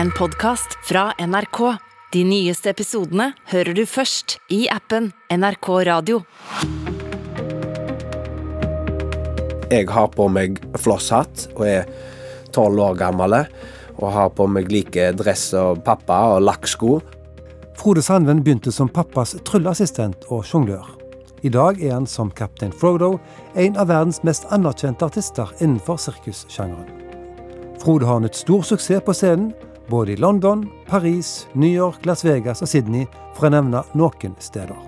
en podkast fra NRK. De nyeste episodene hører du først i appen NRK Radio. Jeg har på meg flosshatt og er tolv år gammel. Og har på meg like dress og pappa og lakksko. Frode Sandven begynte som pappas trylleassistent og sjonglør. I dag er han som kaptein Frodo en av verdens mest anerkjente artister innenfor sirkussjangeren. Frode har nytt stor suksess på scenen, både i London, Paris, New York, Las Vegas og Sydney, for å nevne noen steder.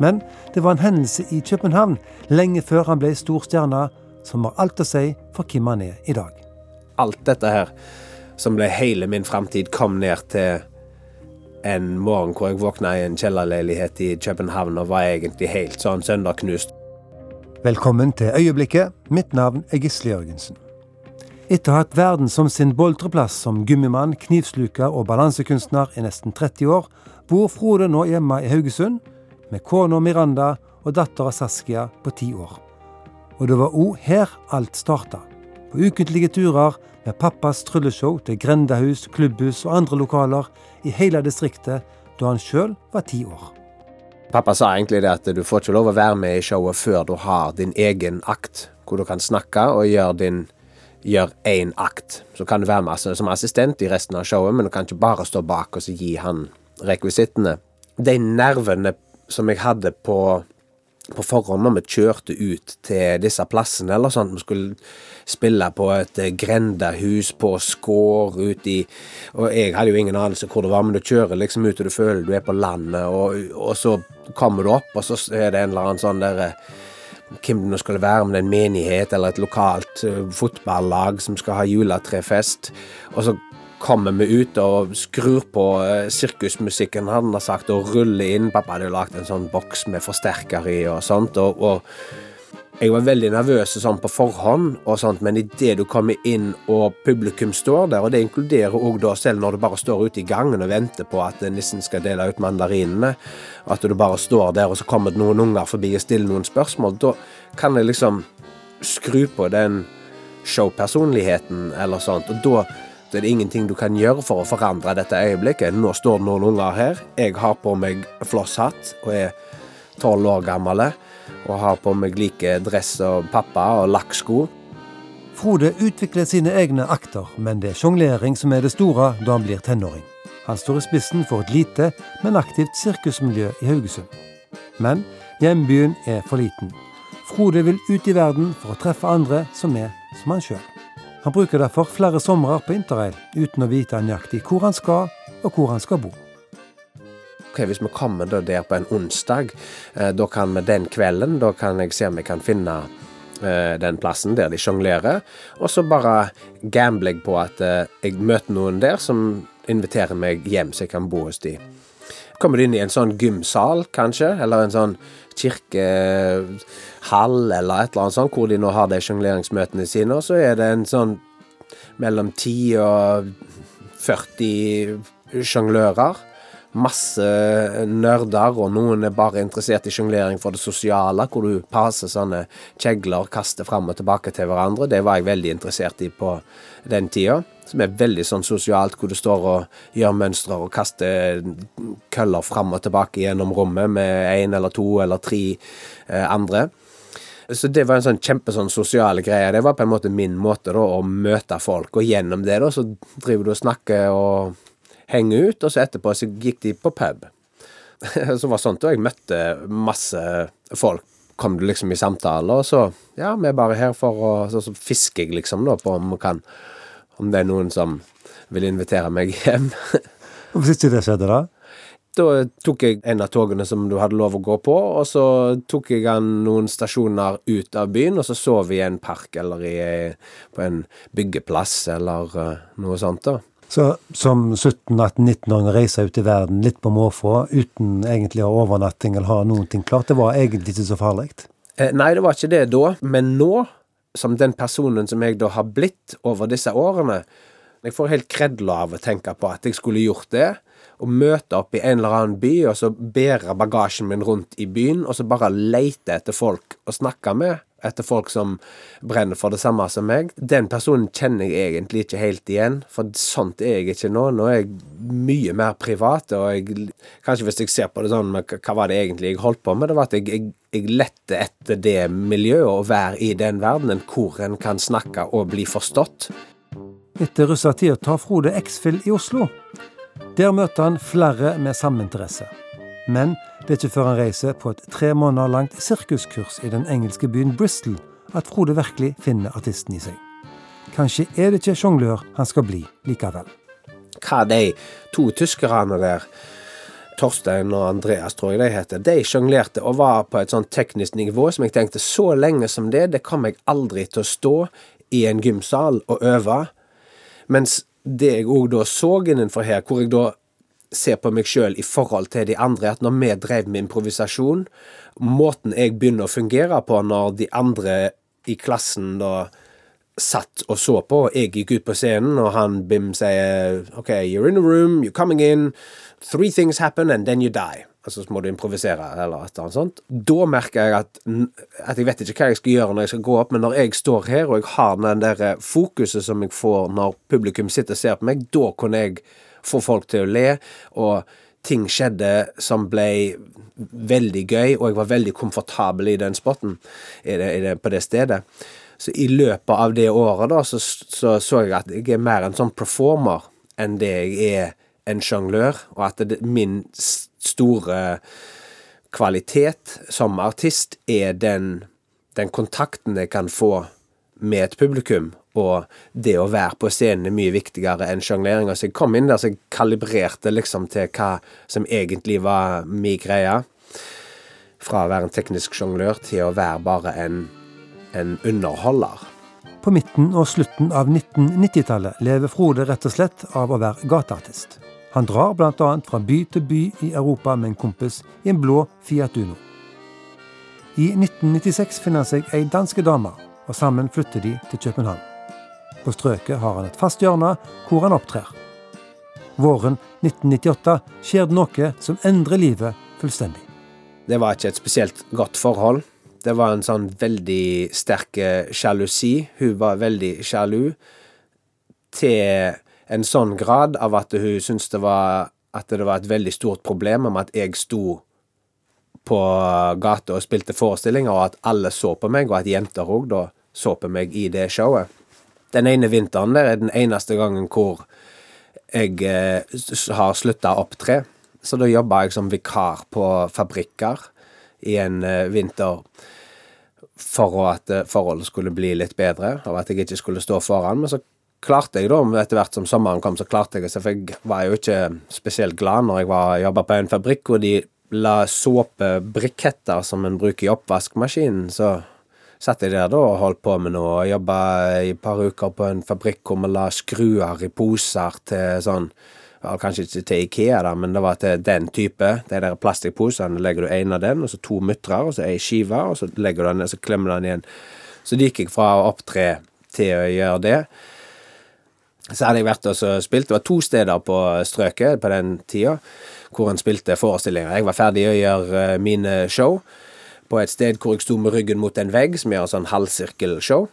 Men det var en hendelse i København lenge før han ble stor stjerne, som har alt å si for hvem han er i dag. Alt dette her, som ble hele min framtid, kom ned til en morgen hvor jeg våkna i en kjellerleilighet i København og var egentlig helt sånn sønderknust. Velkommen til Øyeblikket. Mitt navn er Gisle Jørgensen. Etter å ha hatt verden som sin boltreplass som gummimann, knivsluker og balansekunstner i nesten 30 år, bor Frode nå hjemme i Haugesund med kona Miranda og dattera Saskia på ti år. Og det var òg her alt starta. På ukentlige turer med pappas trylleshow til grendahus, klubbhus og andre lokaler i hele distriktet da han sjøl var ti år. Pappa sa egentlig det at du får ikke lov å være med i showet før du har din egen akt, hvor du kan snakke og gjøre din gjør én akt. Så kan du være med som assistent i resten av showet, men du kan ikke bare stå bak og gi han rekvisittene. De nervene som jeg hadde på på forhånd når vi kjørte ut til disse plassene, eller sånn, vi skulle spille på et eh, grendahus på Skår ut i Og jeg hadde jo ingen anelse hvor det var, men du kjører liksom ut og du føler du er på landet, og, og så kommer du opp, og så er det en eller annen sånn derre eh, hvem det nå skal være, om det er en menighet eller et lokalt uh, fotballag som skal ha juletrefest. Og så kommer vi ut og skrur på uh, sirkusmusikken, han har sagt, og ruller inn. Pappa hadde jo lagd en sånn boks med forsterker i og sånt. og, og jeg var veldig nervøs sånn på forhånd, og sånt, men idet du kommer inn og publikum står der, og det inkluderer òg da selv når du bare står ute i gangen og venter på at nissen skal dele ut mandarinene, at du bare står der, og så kommer det noen unger forbi og stiller noen spørsmål, da kan jeg liksom skru på den showpersonligheten eller sånt, og da det er ingenting du kan gjøre for å forandre dette øyeblikket. Nå står det noen unger her. Jeg har på meg flosshatt og er tolv år gammel og har på meg like dress og pappa og lakksko. Frode utvikler sine egne akter, men det er sjonglering som er det store da han blir tenåring. Han står i spissen for et lite, men aktivt sirkusmiljø i Haugesund. Men hjembyen er for liten. Frode vil ut i verden for å treffe andre som er som han sjøl. Han bruker derfor flere somre på interrail uten å vite nøyaktig hvor han skal, og hvor han skal bo. Hvis vi kommer der på en onsdag, eh, da kan vi den kvelden da kan jeg se om jeg kan finne eh, den plassen der de sjonglerer. Og så bare gambler jeg på at eh, jeg møter noen der som inviterer meg hjem, så jeg kan bo hos de. Kommer du inn i en sånn gymsal, kanskje, eller en sånn kirkehall, eller et eller annet sånt, hvor de nå har de sjongleringsmøtene sine, og så er det en sånn mellom 10 og 40 sjonglører. Masse nerder, og noen er bare interessert i sjonglering for det sosiale, hvor du passer sånne kjegler, kaster fram og tilbake til hverandre. Det var jeg veldig interessert i på den tida. Som er veldig sånn sosialt, hvor du står og gjør mønstre og kaster køller fram og tilbake gjennom rommet med én eller to eller tre eh, andre. Så det var en sånn kjempe sånn sosiale greie. Det var på en måte min måte da, å møte folk, og gjennom det da, så driver du og snakker og henger ut, og så etterpå så gikk de på pub. så var sånt, og jeg møtte masse folk. Kom du liksom i samtale, og så Ja, vi er bare her for å Så, så fisker jeg liksom da på om, kan, om det er noen som vil invitere meg hjem. Hvorfor syns du det skjedde, da? Da tok jeg en av togene som du hadde lov å gå på, og så tok jeg han noen stasjoner ut av byen, og så sov vi i en park eller i, på en byggeplass eller uh, noe sånt, da. Så som 17-18-19-åring reise ut i verden litt på måfå uten egentlig å ha overnatting eller ha noen ting klart, det var egentlig ikke så farlig? Eh, nei, det var ikke det da, men nå, som den personen som jeg da har blitt over disse årene, jeg får helt kredla av å tenke på at jeg skulle gjort det, å møte opp i en eller annen by, og så bære bagasjen min rundt i byen, og så bare leite etter folk å snakke med, etter folk som brenner for det samme som meg. Den personen kjenner jeg egentlig ikke helt igjen, for sånt er jeg ikke nå. Nå er jeg mye mer privat, og jeg, kanskje hvis jeg ser på det sånn hva var det egentlig jeg holdt på med, det var at jeg, jeg, jeg lette etter det miljøet, å være i den verdenen hvor en kan snakke og bli forstått. Etter russetida tar Frode X-Fill i Oslo. Der møter han flere med samme interesse. Men det er ikke før han reiser på et tre måneder langt sirkuskurs i den engelske byen Bristol at Frode virkelig finner artisten i seg. Kanskje er det ikke sjonglør han skal bli likevel. Hva de to tyskerne der, Torstein og Andreas, tror jeg de heter, de sjonglerte og var på et sånn teknisk nivå som jeg tenkte så lenge som det, det kommer jeg aldri til å stå i en gymsal og øve. Mens det jeg òg da så innenfor her, hvor jeg da ser på meg sjøl i forhold til de andre, at når vi drev med improvisasjon, måten jeg begynner å fungere på når de andre i klassen da satt og så på, og jeg gikk ut på scenen, og han Bim sier OK, you're in a room, you're coming in, three things happen, and then you die. Altså så må du improvisere, eller et eller annet sånt. Da merker jeg at, at jeg vet ikke hva jeg skal gjøre når jeg skal gå opp, men når jeg står her, og jeg har den der fokuset som jeg får når publikum sitter og ser på meg, da kunne jeg få folk til å le, og ting skjedde som ble veldig gøy, og jeg var veldig komfortabel i den spotten på det stedet. Så i løpet av det året da, så, så, så jeg at jeg er mer en sånn performer enn det jeg er en sjonglør, og at det, min store kvalitet som artist er den, den kontakten jeg kan få med et publikum, og det å være på scenen er mye viktigere enn sjongleringa. Så jeg kom inn der så jeg kalibrerte liksom til hva som egentlig var min greie. Fra å være en teknisk sjonglør til å være bare en, en underholder. På midten og slutten av 1990-tallet lever Frode rett og slett av å være gateartist. Han drar bl.a. fra by til by i Europa med en kompis i en blå Fiat Uno. I 1996 finner han seg ei danske dame, og sammen flytter de til København. På Strøket har han et fast hjørne hvor han opptrer. Våren 1998 skjer det noe som endrer livet fullstendig. Det var ikke et spesielt godt forhold. Det var en sånn veldig sterk eh, sjalusi. Hun var veldig sjalu. Til en sånn grad av at hun syntes det var at det var et veldig stort problem om at jeg sto på gata og spilte forestillinger, og at alle så på meg, og at jenter òg da så på meg i det showet. Den ene vinteren der er den eneste gangen hvor jeg eh, har slutta å opptre. Så da jobba jeg som vikar på fabrikker i en eh, vinter for at eh, forholdet skulle bli litt bedre, og at jeg ikke skulle stå foran. Men så klarte jeg da, etter hvert som sommeren kom, så klarte jeg det. For jeg var jo ikke spesielt glad når jeg jobba på en fabrikk hvor de la såpebriketter som en bruker i oppvaskmaskinen. Så satt jeg der da og holdt på med noe, jobba i et par uker på en fabrikk hvor vi la skruer i poser til sånn Kanskje ikke til Ikea, da, men det var til den type. De der plastikkposene. Legger du en av den, og så to mutrer, og så ei skive, og så legger du den ned, så klemmer du den igjen. Så det gikk jeg fra å opptre til å gjøre det. Så hadde jeg vært og spilt. Det var to steder på strøket på den tida hvor han spilte forestillinger. Jeg var ferdig å gjøre eh, mine show på et sted hvor jeg sto med ryggen mot en vegg, som gjør en sånn halvsirkelshow.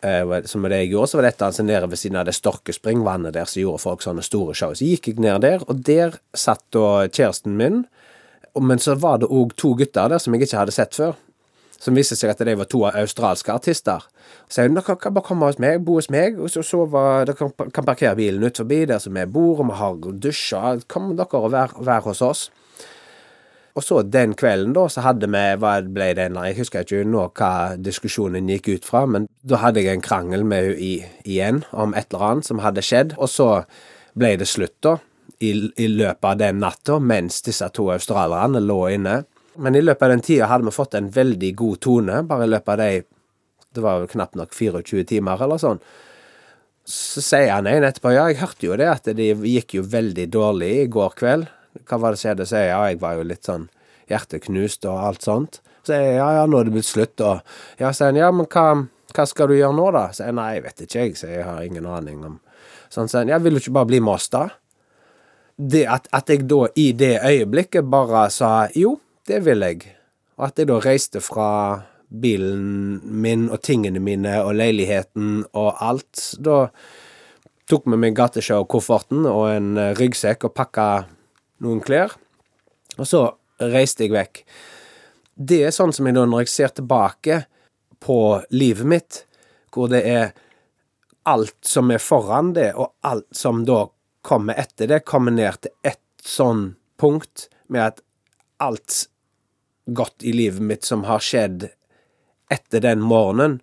Uh, som det jeg gjorde, så var dette altså nede ved siden av det Storkespringvannet der så gjorde folk sånne store show. Så gikk jeg ned der, og der satt da kjæresten min, men så var det òg to gutter der som jeg ikke hadde sett før. Som viste seg at de var to australske artister. Så jeg sa dere kan bare komme hos meg, bo hos meg, og så sove Dere kan, parkere bilen ut forbi der som vi bor, og vi har dusjer. Kom dere og vær, vær hos oss. Og så den kvelden, da, så hadde vi Hva ble det Jeg husker ikke nå hva diskusjonen gikk ut fra, men da hadde jeg en krangel med henne igjen om et eller annet som hadde skjedd, og så ble det slutt, da. I, i løpet av den natta, mens disse to australierne lå inne. Men i løpet av den tida hadde vi fått en veldig god tone, bare i løpet av de Det var knapt nok 24 timer, eller sånn. Så sier han en etterpå ja, jeg hørte jo det, at det gikk jo veldig dårlig i går kveld. Hva var det som skjedde? Så jeg, ja, jeg var jo litt sånn hjerteknust og alt sånt. Så jeg, ja, ja, nå er det blitt slutt, og Ja, sier han, ja, men hva, hva skal du gjøre nå, da? Så jeg, nei, jeg vet ikke, jeg, så jeg har ingen aning om Sånn, sier han, ja, vil du ikke bare bli da? Det at, at jeg da i det øyeblikket bare sa jo, det vil jeg, og at jeg da reiste fra bilen min og tingene mine og leiligheten og alt. Da tok med gateshow-kofferten og en eh, ryggsekk og pakka noen klær. Og så reiste jeg vekk. Det er sånn som jeg da, når jeg ser tilbake på livet mitt, hvor det er alt som er foran det, og alt som da kommer etter det, kommer ned til ett sånn punkt med at alt godt i livet mitt som har skjedd etter den morgenen.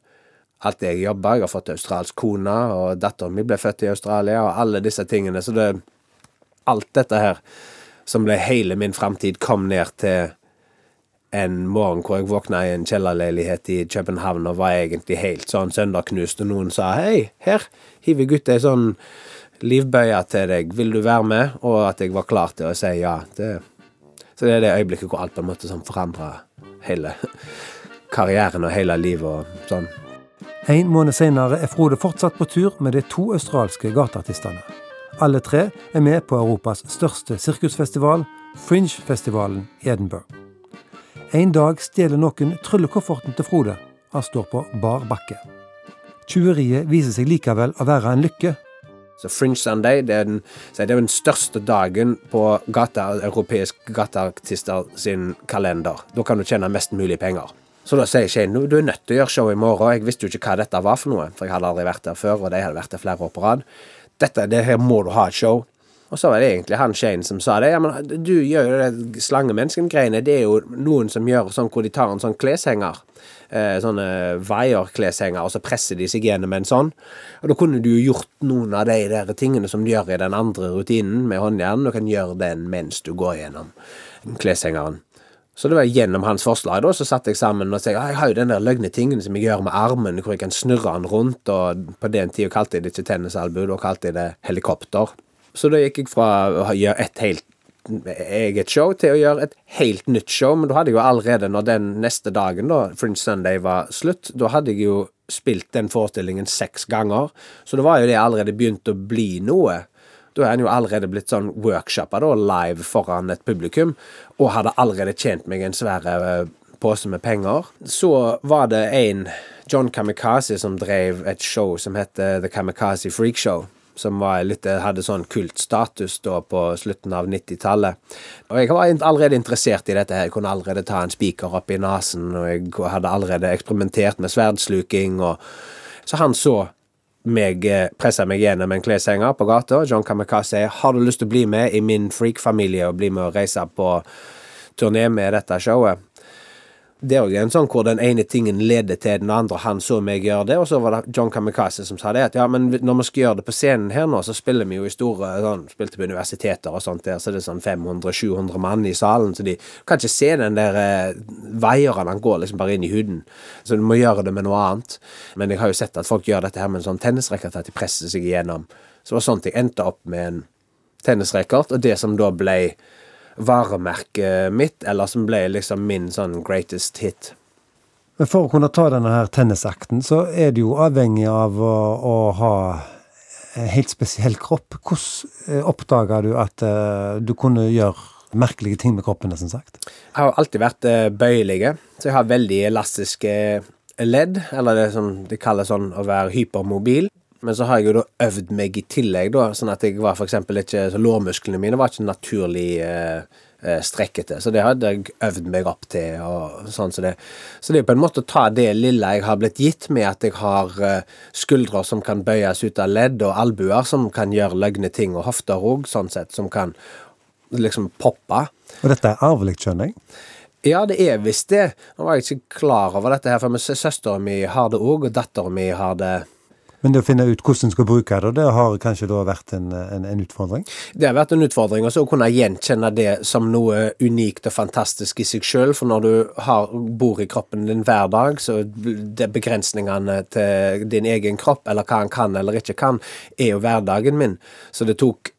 Alt det jeg jobber, jeg har fått australsk kone, og datteren min ble født i Australia, og alle disse tingene. Så det Alt dette her, som ble hele min framtid, kom ned til en morgen hvor jeg våkna i en kjellerleilighet i København og var egentlig helt sånn sønderknust, og noen sa hei, her hiver jeg ei sånn livbøye til deg, vil du være med? Og at jeg var klar til å si ja. Det så det er det øyeblikket hvor alt på en måte sånn forandra hele karrieren og hele livet og sånn. En måned senere er Frode fortsatt på tur med de to australske gateartistene. Alle tre er med på Europas største sirkusfestival, Fringe-festivalen i Edinburgh. En dag stjeler noen tryllekofferten til Frode. Han står på bar bakke. Tjuveriet viser seg likevel å være en lykke, så Fringe Sunday det er, den, det er den største dagen på gata, europeisk gateartister sin kalender. Da kan du tjene mest mulig penger. Så da sier Shane du er nødt til å gjøre show i morgen. Jeg visste jo ikke hva dette var for noe, for jeg hadde aldri vært der før, og de hadde vært der flere år på rad. Dette, det her må du ha et show. Og så var det egentlig han Shane som sa det. Ja, men du gjør jo det slangemennesken-greiene. Det er jo noen som gjør sånn hvor de tar en sånn kleshenger eh, sånne vaierkleshenger, og så presser de seg gjennom en sånn. Og da kunne du jo gjort noen av de der tingene som du gjør i den andre rutinen med håndjern. Du kan gjøre den mens du går gjennom kleshengeren. Så det var gjennom hans forslag da, så satt jeg sammen og sa jeg har jo den der løgne tingen som jeg gjør med armen, hvor jeg kan snurre den rundt, og på den tida kalte jeg det ikke tennisalbu, da kalte jeg det helikopter. Så da gikk jeg fra å gjøre et helt eget show til å gjøre et helt nytt show, men da hadde jeg jo allerede, når den neste dagen, da, Fringe Sunday var slutt, da hadde jeg jo spilt den forestillingen seks ganger, så da var jo det allerede begynt å bli noe. Da er han jo allerede blitt sånn workshoppa da, live foran et publikum, og hadde allerede tjent meg en svær eh, pose med penger. Så var det en, John Kamikaze, som drev et show som heter The Kamikaze Freak Show som litt, hadde sånn kultstatus på slutten av 90-tallet. Og jeg var allerede interessert i dette. her, Jeg kunne allerede ta en spiker opp i nesen, og jeg hadde allerede eksperimentert med sverdsluking. og Så han så meg eh, presse meg gjennom en kleshenger på gata. John Kamikaze har du lyst til å bli med i min freak-familie og bli med og reise på turné med dette showet det er òg en sånn hvor den ene tingen leder til den andre. Han så meg gjøre det, og så var det John Kamikaze som sa det. At ja, men når vi skal gjøre det på scenen her nå, så spiller vi jo i store sånn, Spilte på universiteter og sånt der, så det er sånn 500-700 mann i salen, så de kan ikke se den der eh, veieren. Han går liksom bare inn i huden. Så du må gjøre det med noe annet. Men jeg har jo sett at folk gjør dette her med en sånn tennisracket, at de presser seg igjennom. Så det var sånn at jeg endte opp med en tennisracket, og det som da ble varemerket mitt, eller som ble liksom min sånn greatest hit. Men For å kunne ta denne her tennisakten, så er du jo avhengig av å, å ha en helt spesiell kropp. Hvordan eh, oppdaga du at uh, du kunne gjøre merkelige ting med kroppen, nesten sagt? Jeg har alltid vært uh, bøyelige, så jeg har veldig elastiske ledd, eller det som de kaller sånn å være hypermobil. Men så har jeg jo da øvd meg i tillegg, da, sånn at jeg var for eksempel ikke så Lårmusklene mine var ikke naturlig eh, eh, strekkete, så det hadde jeg øvd meg opp til. og sånn Så det Så det er på en måte å ta det lille jeg har blitt gitt, med at jeg har eh, skuldre som kan bøyes ut av ledd, og albuer som kan gjøre løgne ting, og hofter òg, sånn sett, som kan liksom poppe. Og dette er arvelig, skjønner jeg? Ja, det er visst det. Nå var jeg ikke klar over dette her, for søstera mi har det òg, og dattera mi har det men det å finne ut hvordan en skal bruke det, det har kanskje da vært en, en, en, utfordring? Det har vært en utfordring, og så å kunne gjenkjenne det som noe unikt og fantastisk i seg sjøl. For når du har, bor i kroppen din hver dag, så det begrensningene til din egen kropp, eller hva han kan eller ikke kan, er jo hverdagen min. Så det tok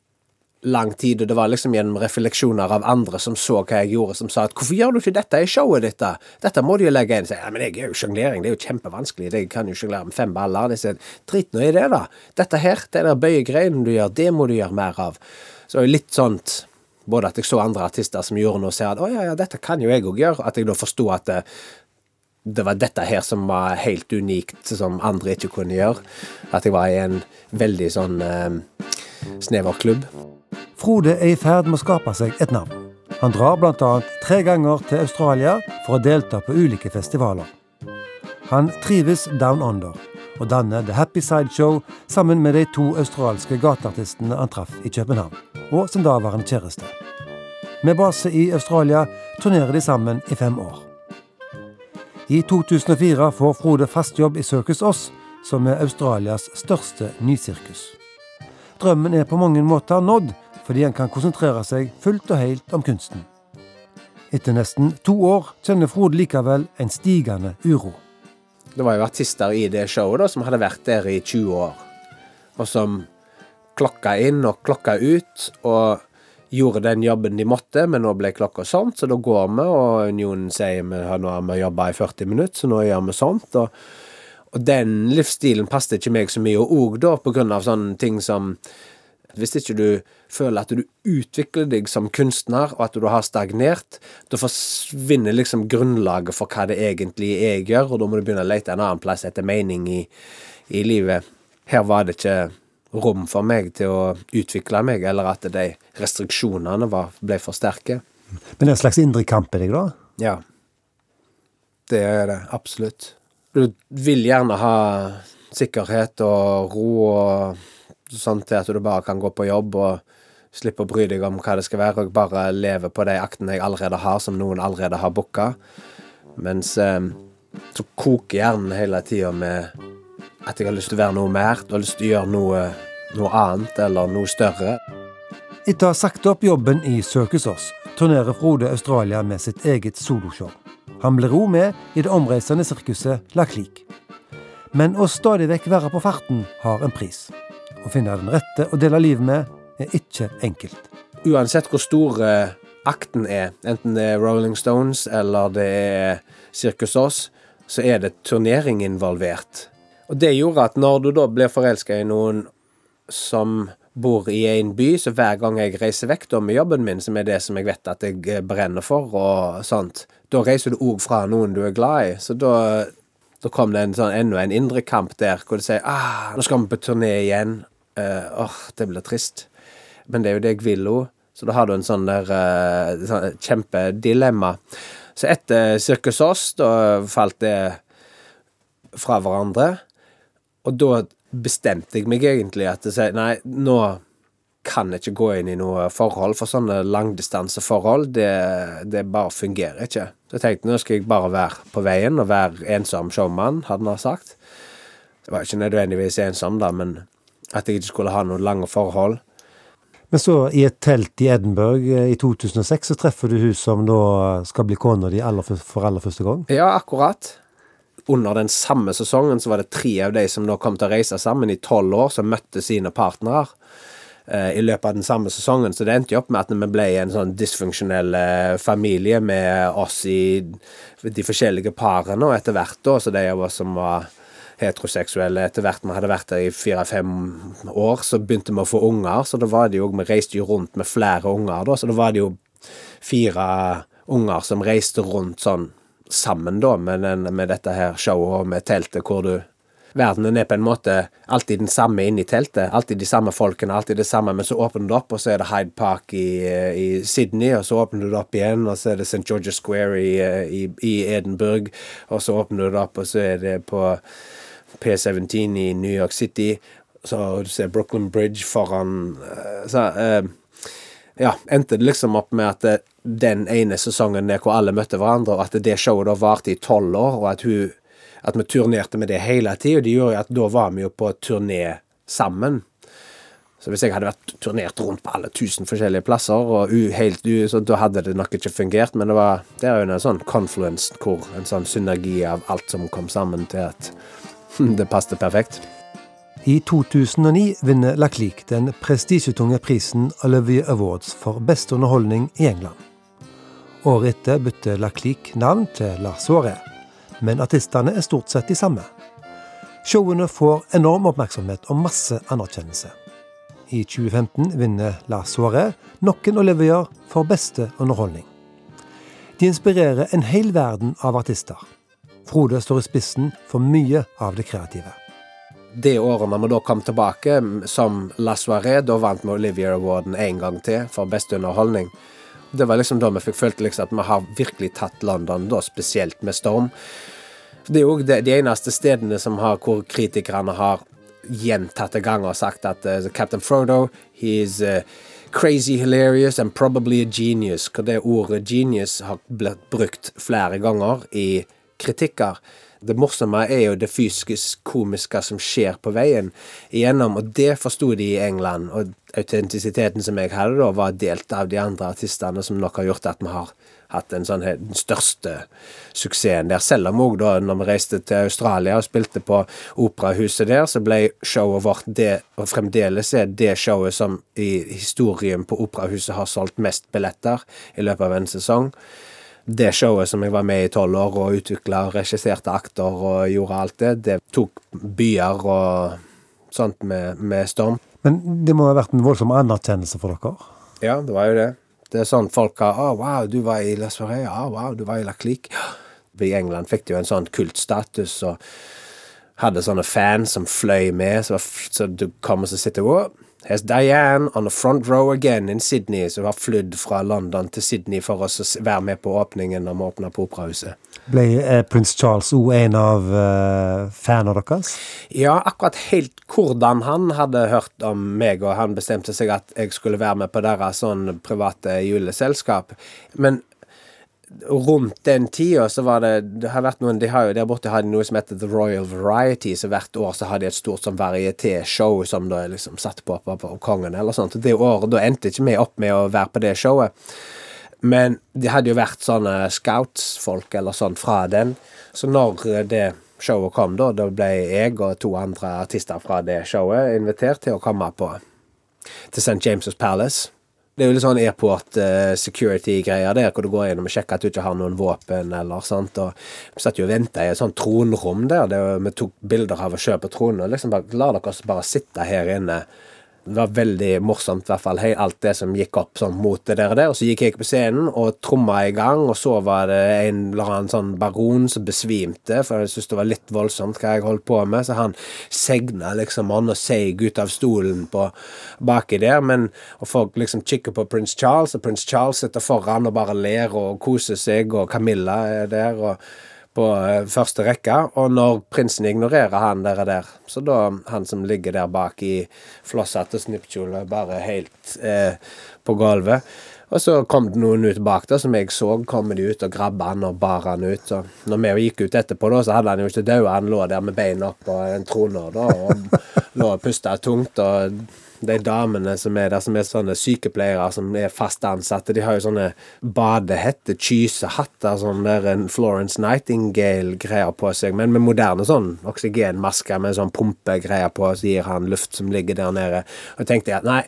lang tid, og det var liksom gjennom refleksjoner av andre som så hva jeg gjorde, som sa at 'hvorfor gjør du ikke dette i showet ditt', da? Dette må du jo legge inn. Så, ja, men jeg er jo sjonglering, det er jo kjempevanskelig, jeg kan jo sjonglere med fem baller. Jeg sier, Drit nå i det, da. Dette her, det der bøyegreiene du gjør, det må du gjøre mer av. Så litt sånt både at jeg så andre artister som gjorde noe, og ser at 'å ja, ja, dette kan jo jeg òg gjøre', at jeg da forsto at det, det var dette her som var helt unikt, som andre ikke kunne gjøre. At jeg var i en veldig sånn eh, snever klubb. Frode er i ferd med å skape seg et navn. Han drar bl.a. tre ganger til Australia for å delta på ulike festivaler. Han trives down under og danner The Happy Side Show sammen med de to australske gateartistene han traff i København, og sin daværende kjæreste. Med base i Australia turnerer de sammen i fem år. I 2004 får Frode fast jobb i Circus Oss, som er Australias største nysirkus. Drømmen er på mange måter nådd, fordi han kan konsentrere seg fullt og helt om kunsten. Etter nesten to år kjenner Frode likevel en stigende uro. Det var jo artister i det showet da, som hadde vært der i 20 år, og som klokka inn og klokka ut. og gjorde den jobben de måtte, men nå ble klokka sånn, så da går vi, og Unionen sier vi nå har vi jobba i 40 minutter, så nå gjør vi sånt. og, og den livsstilen passet ikke meg så mye, og òg da på grunn av sånne ting som hvis ikke du føler at du utvikler deg som kunstner, og at du har stagnert, da forsvinner liksom grunnlaget for hva det egentlig er jeg gjør, og da må du begynne å lete en annen plass etter mening i, i livet. Her var det ikke rom for meg til å utvikle meg, eller at de restriksjonene var, ble for sterke. Men det er en slags indre kamp i deg, da? Ja. Det er det. Absolutt. Du vil gjerne ha sikkerhet og ro og sånn til at du bare kan gå på jobb og slippe å bry deg om hva det skal være, og bare leve på de aktene jeg allerede har, som noen allerede har booka. Mens eh, så koker hjernen hele tida med at jeg har lyst til å være noe mer, du har lyst til å gjøre noe, noe annet eller noe større. Etter å ha sagt opp jobben i Circus Oss turnerer Frode Australia med sitt eget soloshow. Han blir òg med i det omreisende sirkuset La Clique. Men å stadig vekk være på farten har en pris. Å finne den rette å dele livet med er ikke enkelt. Uansett hvor stor akten er, enten det er Rolling Stones eller det er Circus Aas, så er det turnering involvert. Og det gjorde at når du da blir forelska i noen som bor i en by, så hver gang jeg reiser vekk da med jobben min, som er det som jeg vet at jeg eh, brenner for, og sånt, da reiser du òg fra noen du er glad i. Så da, da kom det en sånn, enda en indre kamp der, hvor du sier ah, nå skal vi på turné igjen. Eh, åh, det blir trist. Men det er jo det jeg vil òg. Så da har du en sånn der uh, sånn kjempedilemma. Så etter Circus Oss, da falt det fra hverandre. Og da bestemte jeg meg egentlig at jeg, nei, nå kan jeg ikke gå inn i noe forhold, for sånne langdistanseforhold, det, det bare fungerer ikke. Så jeg tenkte nå skal jeg bare være på veien og være ensom showman, hadde han sagt. Det var ikke nødvendigvis ensom, da, men at jeg ikke skulle ha noen lange forhold. Men så, i et telt i Edinburgh eh, i 2006, så treffer du hun som da skal bli kona di for aller første gang? Ja, akkurat under den samme sesongen så var det tre av de som nå kom til å reise sammen i tolv år, som møtte sine partnere eh, i løpet av den samme sesongen. Så det endte jo opp med at vi ble en sånn dysfunksjonell eh, familie med oss i de forskjellige parene, og etter hvert da, så de av oss som var heteroseksuelle etter hvert vi hadde vært der i fire-fem år, så begynte vi å få unger. Så da var det jo Vi reiste jo rundt med flere unger, da, så da var det jo fire unger som reiste rundt sånn sammen da med, den, med dette her showet og med teltet, hvor du Verdenen er på en måte alltid den samme inne i teltet. Alltid de samme folkene, alltid det samme, men så åpner det opp, og så er det Hyde Park i, i Sydney, og så åpner det opp igjen, og så er det St. George's Square i, i, i Edinburgh, og så åpner det opp, og så er det på P17 i New York City, så du ser Brooklyn Bridge foran eh, så, uh, ja, endte det liksom opp med at eh, den ene sesongen der hvor alle møtte hverandre, og at det showet da varte i tolv år, og at, hun, at vi turnerte med det hele tida. Det gjorde jo at da var vi jo på turné sammen. Så hvis jeg hadde vært turnert rundt på alle tusen forskjellige plasser, og u, helt u, så da hadde det nok ikke fungert. Men det var det er jo en sånn confluence, hvor en sånn synergi av alt som kom sammen til at det passet perfekt. I 2009 vinner Laclique den prestisjetunge prisen Olivier Awards for beste underholdning i England. Året etter bytter Laclique navn til La Soirée, men artistene er stort sett de samme. Showene får enorm oppmerksomhet og masse anerkjennelse. I 2015 vinner La Soirée nok en Olivier for beste underholdning. De inspirerer en hel verden av artister. Frode står i spissen for mye av det kreative. Det året når vi da kom tilbake som La Soirée, da vant vi Olivier Awarden en gang til for beste underholdning. Det var liksom da vi fikk følt liksom at vi har virkelig tatt London, da spesielt med Storm. Det er jo de, de eneste stedene har, hvor kritikerne har gjentatte ganger sagt at uh, Captain Frodo he's uh, crazy hilarious and probably a genius. Hvor det ordet genius har blitt brukt flere ganger i kritikker. Det morsomme er jo det fysiske komiske som skjer på veien igjennom, og det forsto de i England. Og autentisiteten som jeg hadde da, var delt av de andre artistene, som nok har gjort at vi har hatt en sånn, den største suksessen der. Selv om òg da når vi reiste til Australia og spilte på operahuset der, så ble showet vårt det, og fremdeles er det showet som i historien på operahuset har solgt mest billetter i løpet av en sesong det showet som jeg var med i tolv år og utvikla og regisserte akter og gjorde alt det, det tok byer og sånt med, med storm. Men det må ha vært en voldsom anerkjennelse for dere? Ja, det var jo det. Det er sånn folk har Å, oh, wow, du var i La Vegas. Oh, wow, du var i La Clique. I England fikk de jo en sånn kultstatus og hadde sånne fans som fløy med, så, så du kom og så sitter og Here's Diane on the front row again in Sydney, som har flydd fra London til Sydney for å være med på åpningen når vi åpner på Operahuset. Ble eh, prins Charles òg en av eh, fanene deres? Ja, akkurat helt hvordan han hadde hørt om meg, og han bestemte seg at jeg skulle være med på deres sånn private juleselskap. Men rundt den tida så var det Det har vært noen de har jo Der borte har de noe som heter The Royal Variety, så hvert år så har de et stort sånn varieté-show som da liksom satt på, på, på Kongen eller sånt. Og det året da endte ikke vi opp med å være på det showet. Men det hadde jo vært sånne scouts-folk eller sånn fra den. Så når det showet kom, da, da ble jeg og to andre artister fra det showet invitert til å komme på til St. James' Palace. Det er jo litt sånn airport uh, security-greier der, hvor du går inn og sjekker at du ikke har noen våpen eller sånt. og Vi satt jo og venta i et sånt tronrom der, der vi tok bilder av oss sjøl på tronen. og liksom bare, La dere bare sitte her inne det var veldig morsomt, i hvert fall, alt det som gikk opp sånn mot det der. Og så gikk jeg på scenen og tromma i gang, og så var det en eller annen sånn baron som besvimte, for jeg syntes det var litt voldsomt hva jeg holdt på med, så han segna liksom han og seig ut av stolen på baki der, men og folk liksom kikker på prins Charles, og prins Charles sitter foran og bare ler og koser seg, og Camilla er der. og på eh, første rekke, og når prinsen ignorerer han der, og der så da han som ligger der bak i flossete snippkjole, bare helt eh, på gulvet. Og så kom det noen ut bak der, som jeg så, kom de ut og grabba han og bar han ut. Og når vi gikk ut etterpå, da, så hadde han jo ikke daua, han lå der med beina opp på en trone da, og lå og pusta tungt. og de damene som er der, som er sånne sykepleiere som er fast ansatte, de har jo sånne badehette, kysehatter, sånn der en Florence Nightingale-greier på seg, men med moderne sånn oksygenmasker med sånn pumpegreier på, så gir han luft som ligger der nede. Og tenkte jeg at nei,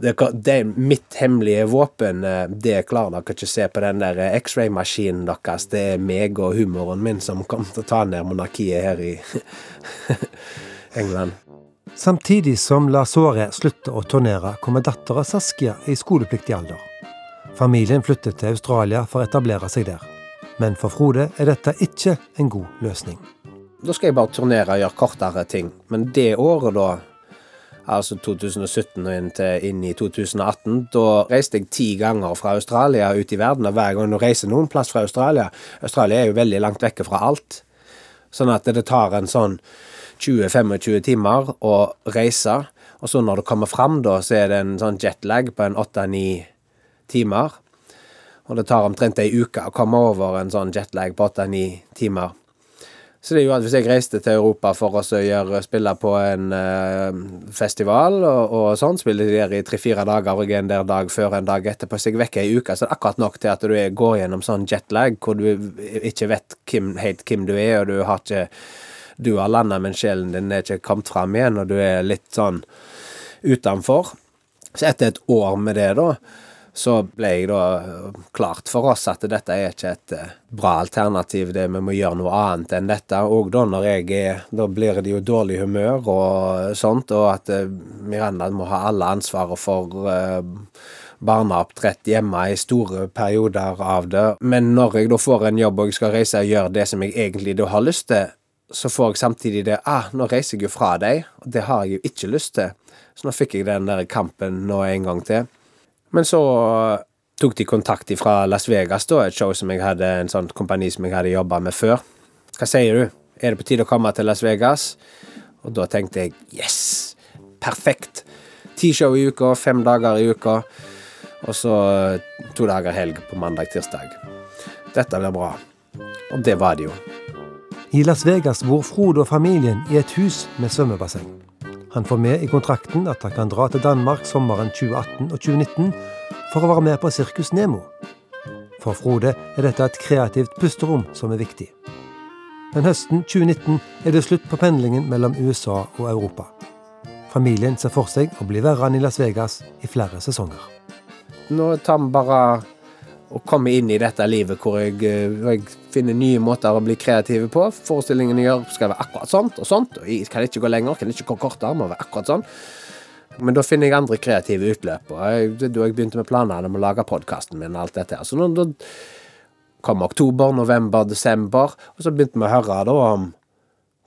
det, er mitt hemmelige våpen. Det det klarer dere ikke å se på den der X-ray-maskinen deres. Det er meg og humoren min som kommer til å ta ned monarkiet her i England. Samtidig som Lasore slutter å turnere, kommer dattera Saskia i skolepliktig alder. Familien flytter til Australia for å etablere seg der. Men for Frode er dette ikke en god løsning. Da skal jeg bare turnere og gjøre kortere ting. Men det året, da, altså 2017 og inn, i 2018, da reiste jeg ti ganger fra Australia ut i verden. Og hver gang du reiser noen plass fra Australia Australia er jo veldig langt vekke fra alt. Sånn at det tar en sånn 20-25 timer å reise. Og så når du kommer fram, da, så er det en sånn jetlag på en 8-9 timer. Og det tar omtrent ei uke å komme over en sånn jetlag på 8-9 timer. Så det er jo at hvis jeg reiste til Europa for å gjøre, spille på en uh, festival og, og sånn, spille der i tre-fire dager og en der dag før en dag etterpå, så jeg vekker ei uke, så det er akkurat nok til at du går gjennom sånn jetlag hvor du ikke vet hvem, helt hvem du er, og du har ikke du har landa, men sjelen din er ikke kommet fram igjen, og du er litt sånn utenfor. Så etter et år med det, da, så ble jeg da klart for oss at dette er ikke et eh, bra alternativ, det vi må gjøre noe annet enn dette. Og da når jeg er Da blir det jo dårlig humør og sånt, og at eh, Miranda må ha alle ansvaret for barneoppdrett hjemme i store perioder av det. Men når jeg da får en jobb og jeg skal reise og gjøre det som jeg egentlig da har lyst til, så får jeg samtidig det ah, nå reiser jeg jo fra deg, og det har jeg jo ikke lyst til. Så nå fikk jeg den der kampen nå en gang til. Men så tok de kontakt fra Las Vegas, da, et show som jeg hadde, en sånn kompani som jeg hadde jobba med før. Hva sier du? Er det på tide å komme til Las Vegas? Og da tenkte jeg yes! Perfekt! Ti show i uka, fem dager i uka. Og så to dager helg på mandag-tirsdag. Dette blir bra. Og det var det jo. I Las Vegas bor Frode og familien i et hus med svømmebasseng. Han får med i kontrakten at han kan dra til Danmark sommeren 2018 og 2019 for å være med på Sirkus Nemo. For Frode er dette et kreativt pusterom som er viktig. Men høsten 2019 er det slutt på pendlingen mellom USA og Europa. Familien ser for seg å bli værende i Las Vegas i flere sesonger. Nå tar vi bare å komme inn i dette livet hvor jeg, eh, jeg, finner nye måter å bli kreativ på. Forestillingene gjør skal være akkurat sånt og sånt, og jeg kan ikke gå lenger, kan ikke gå kortere, må være akkurat sånn. Men da finner jeg andre kreative utløp. og jeg, Da jeg begynte med planene om å lage podkasten min og alt dette her. Så nå, da kom oktober, november, desember, og så begynte vi å høre da om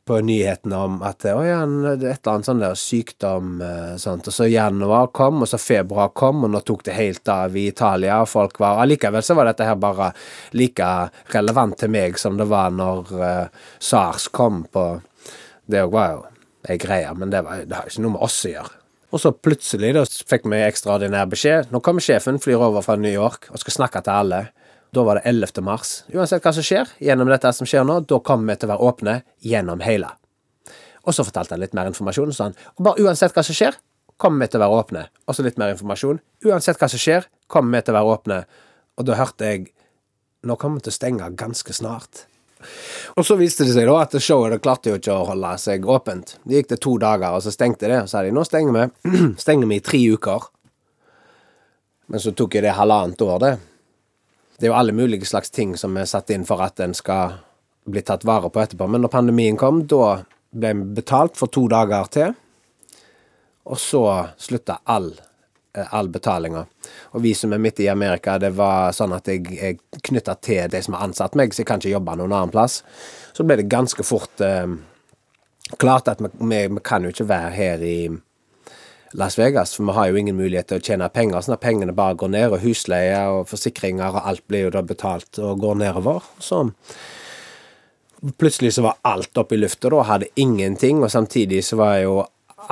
på nyhetene om at å ja, et eller annet sånn der sykdom eh, sånt. Og så januar kom, og så februar kom, og nå tok det helt av i Italia. og folk var, Allikevel så var dette her bare like relevant til meg som det var når uh, SARS kom på Det var jo ei greie, men det, var, det har ikke noe med oss å gjøre. Og så plutselig da fikk vi ekstraordinær beskjed. Nå kommer sjefen, flyr over fra New York og skal snakke til alle. Da var det 11. mars. Uansett hva som skjer gjennom dette som skjer nå, da kommer vi til å være åpne gjennom hele. Og så fortalte han litt mer informasjon. Han, og bare uansett hva som skjer, kommer vi til å være åpne. Og så litt mer informasjon. Uansett hva som skjer, kommer vi til å være åpne. Og da hørte jeg Nå kommer vi til å stenge ganske snart. Og så viste det seg da at showet klarte jo ikke å holde seg åpent. Det gikk det to dager, og så stengte det. Og så sa de nå stenger vi. stenger vi i tre uker. Men så tok jeg det halvannet år, det. Det er jo alle mulige slags ting som er satt inn for at en skal bli tatt vare på etterpå. Men når pandemien kom, da ble vi betalt for to dager til. Og så slutta all, eh, all betalinga. Og vi som er midt i Amerika, det var sånn at jeg er knytta til de som har ansatt meg, så jeg kan ikke jobbe noen annen plass. Så ble det ganske fort eh, klart at vi, vi, vi, kan jo ikke være her i Las Vegas, for vi har jo ingen mulighet til å tjene penger, sånn at pengene bare går ned, og husleie og forsikringer og alt blir jo da betalt og går nedover. Så plutselig så var alt oppe i lufta, da hadde ingenting, og samtidig så var jo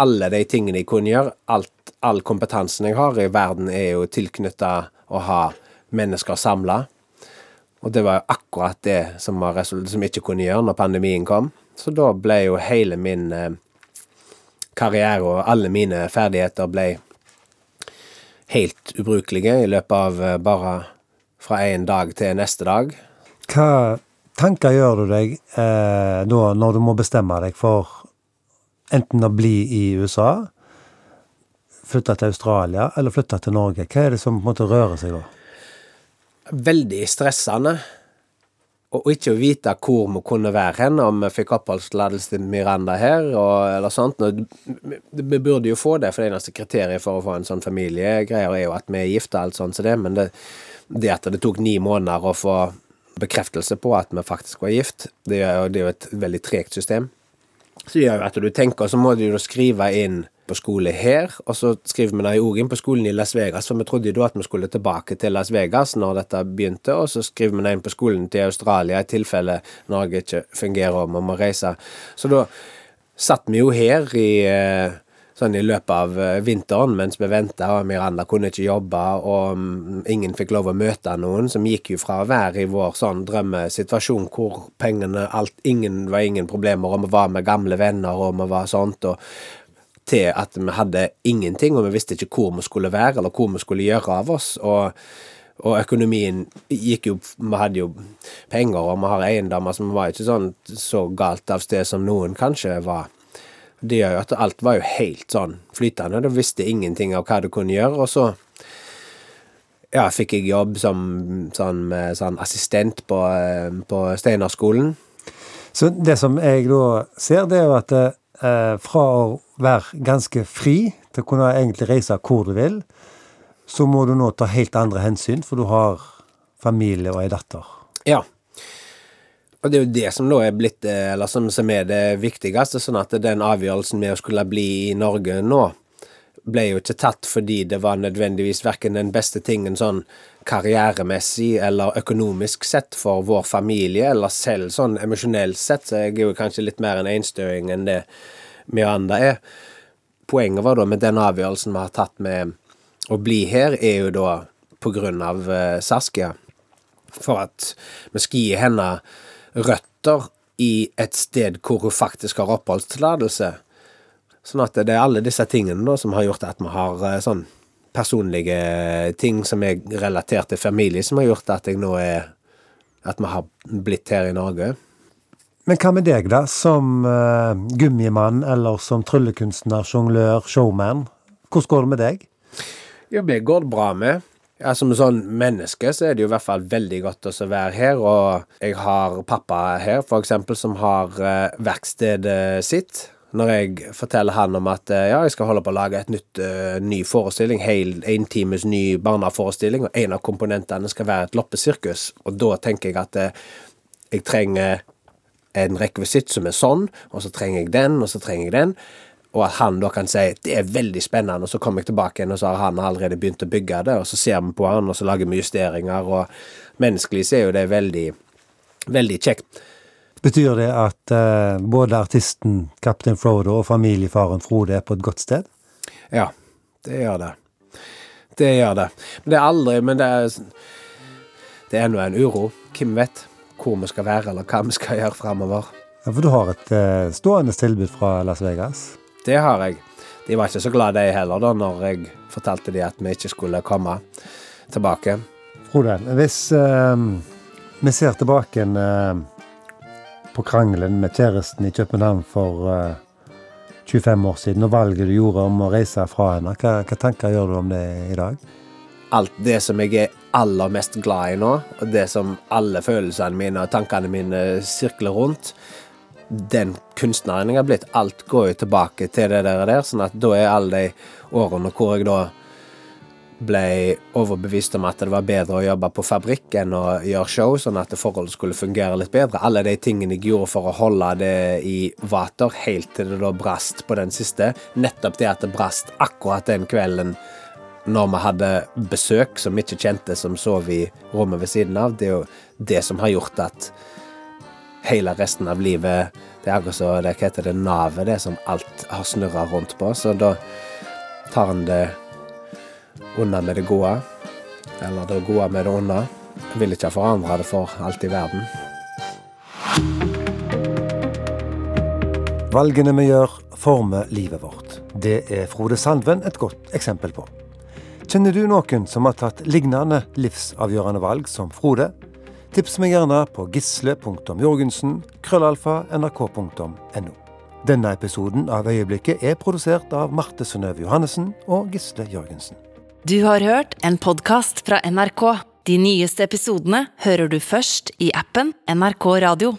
alle de tingene jeg kunne gjøre, alt, all kompetansen jeg har i verden, er jo tilknytta å ha mennesker samla. Og det var jo akkurat det som, var som jeg ikke kunne gjøre når pandemien kom. Så da ble jo hele min eh, karriere og alle mine ferdigheter ble helt ubrukelige i løpet av eh, bare fra en dag til neste dag. Hva tanker gjør du deg eh, da når du må bestemme deg for enten å bli i USA, flytte til Australia eller flytte til Norge? Hva er det som på en måte rører seg da? Veldig stressende og ikke å vite hvor vi kunne være hen, om vi fikk oppholdstillatelse til Miranda her, og, eller sånt. Vi burde jo få det, for det eneste kriteriet for å få en sånn familiegreie er jo at vi er gifte, alt sånt som det, men det, det, at det tok ni måneder å få bekreftelse på at vi faktisk var gift, det er jo, det er jo et veldig tregt system. Så gjør jo at du tenker, så må du jo skrive inn på skole her, og så skriver vi det òg inn på skolen i Las Vegas, for vi trodde jo da at vi skulle tilbake til Las Vegas når dette begynte, og så skriver vi det inn på skolen til Australia i tilfelle Norge ikke fungerer og vi må reise. Så da satt vi jo her i eh, sånn i løpet av eh, vinteren mens vi venta, og Miranda kunne ikke jobbe, og mm, ingen fikk lov å møte noen, som gikk jo fra å være i vår sånn drømmesituasjon hvor pengene alt, ingen var ingen problemer, og vi var med gamle venner, og vi var sånt, og til at vi hadde ingenting, og vi visste ikke hvor vi skulle være, eller hvor vi skulle gjøre av oss. og og økonomien gikk jo Vi hadde jo penger, og vi har eiendommer som var ikke sånn så galt av sted som noen kanskje var. Det gjør jo at alt var jo helt sånn flytende. Du visste ingenting av hva du kunne gjøre, og så ja, fikk jeg jobb som sånn, sånn assistent på, eh, på Steinerskolen. Så det som jeg da ser, det er jo at eh, fra å være ganske fri til å kunne egentlig reise hvor du vil, så må du nå ta helt andre hensyn, for du har familie og ei datter. Ja. Og det er jo det som da er blitt, eh, eller som, er det viktigste, sånn at den avgjørelsen med å skulle bli i Norge nå, ble jo ikke tatt fordi det var nødvendigvis verken den beste tingen sånn karrieremessig eller økonomisk sett for vår familie, eller selv sånn emosjonelt sett, så jeg er jo kanskje litt mer en einstøing enn det Miranda er. Poenget var da med den avgjørelsen vi har tatt med å bli her, er jo da på grunn av uh, Saskia. For at vi skal gi henne røtter i et sted hvor hun faktisk har oppholdstillatelse. Sånn at det er alle disse tingene da som har gjort at vi har uh, sånn personlige ting som er relatert til familie, som har gjort at jeg nå er At vi har blitt her i Norge. Men hva med deg, da? Som uh, gummimann eller som tryllekunstner, sjonglør, showman. Hvordan går det med deg? Jo, meg går det bra med. Ja, Som sånn menneske så er det jo i hvert fall veldig godt å være her. Og jeg har pappa her, for eksempel, som har uh, verkstedet sitt. Når jeg forteller han om at uh, ja, jeg skal holde på å lage et nytt uh, ny forestilling, hel en times ny barneforestilling, og en av komponentene skal være et loppesirkus. Og da tenker jeg at jeg trenger en rekvisitt som er sånn, og så trenger jeg den, og så trenger jeg den og at han da kan si det er veldig spennende, og så kommer jeg tilbake igjen, og så har han allerede begynt å bygge det, og så ser vi på han, og så lager vi justeringer, og menneskelig så er jo det veldig, veldig kjekt. Betyr det at uh, både artisten Kaptein Frodo og familiefaren Frode er på et godt sted? Ja, det gjør det. Det gjør det. Men det er aldri Men det er, det er ennå en uro. Hvem vet hvor vi skal være, eller hva vi skal gjøre framover. Ja, For du har et uh, stående tilbud fra Las Vegas? Det har jeg. De var ikke så glad, de heller, da, når jeg fortalte de at vi ikke skulle komme tilbake. Frode, hvis uh, vi ser tilbake uh, på krangelen med kjæresten i København for uh, 25 år siden, og valget du gjorde om å reise fra henne, hva, hva tanker gjør du om det i dag? Alt det som jeg er aller mest glad i nå, og det som alle følelsene mine og tankene mine sirkler rundt, den kunstneren jeg har blitt, alt går jo tilbake til det der, der sånn at da er alle de årene hvor jeg da ble overbevist om at det var bedre å jobbe på fabrikk enn å gjøre show, sånn at forholdet skulle fungere litt bedre. Alle de tingene jeg gjorde for å holde det i vater, helt til det da brast på den siste. Nettopp det at det brast akkurat den kvelden når vi hadde besøk som vi ikke kjente, som sov i rommet ved siden av. Det er jo det som har gjort at hele resten av livet. Det er akkurat som det heter det, navet, det som alt har snurra rundt på. Så da tar en det unna med det gode. Eller det gode med det onde. Vil ikke forandre det for alt i verden. Valgene vi gjør, former livet vårt. Det er Frode Sandven et godt eksempel på. Kjenner du noen som har tatt lignende livsavgjørende valg som Frode? Tips meg gjerne på gisle.jorgensen krøllalfa nrk.no. Denne episoden av Øyeblikket er produsert av Marte Synnøve Johannessen og Gisle Jørgensen. Du har hørt en podkast fra NRK. De nyeste episodene hører du først i appen NRK Radio.